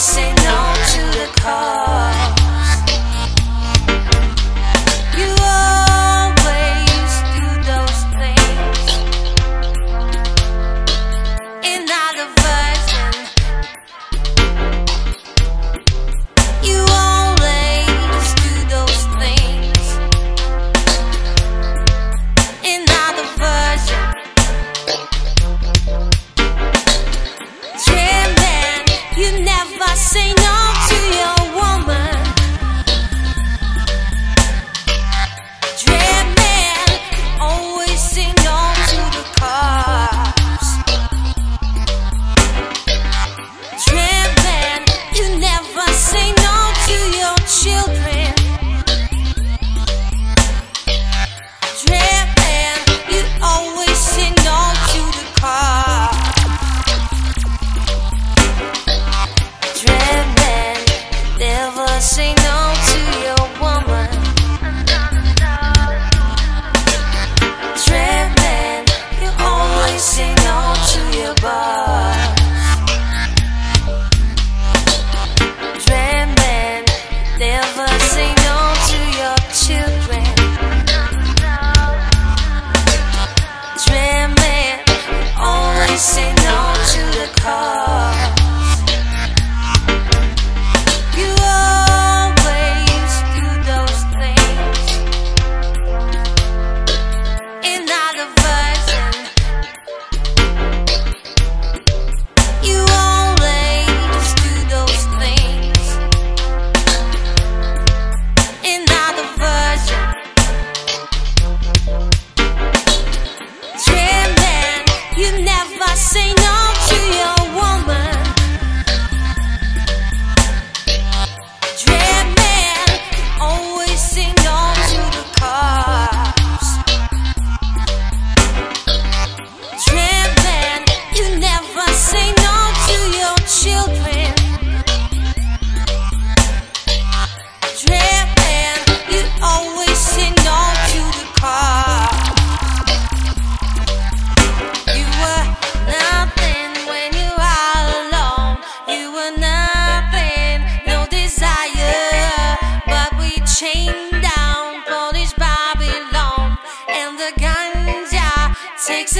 sing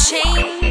change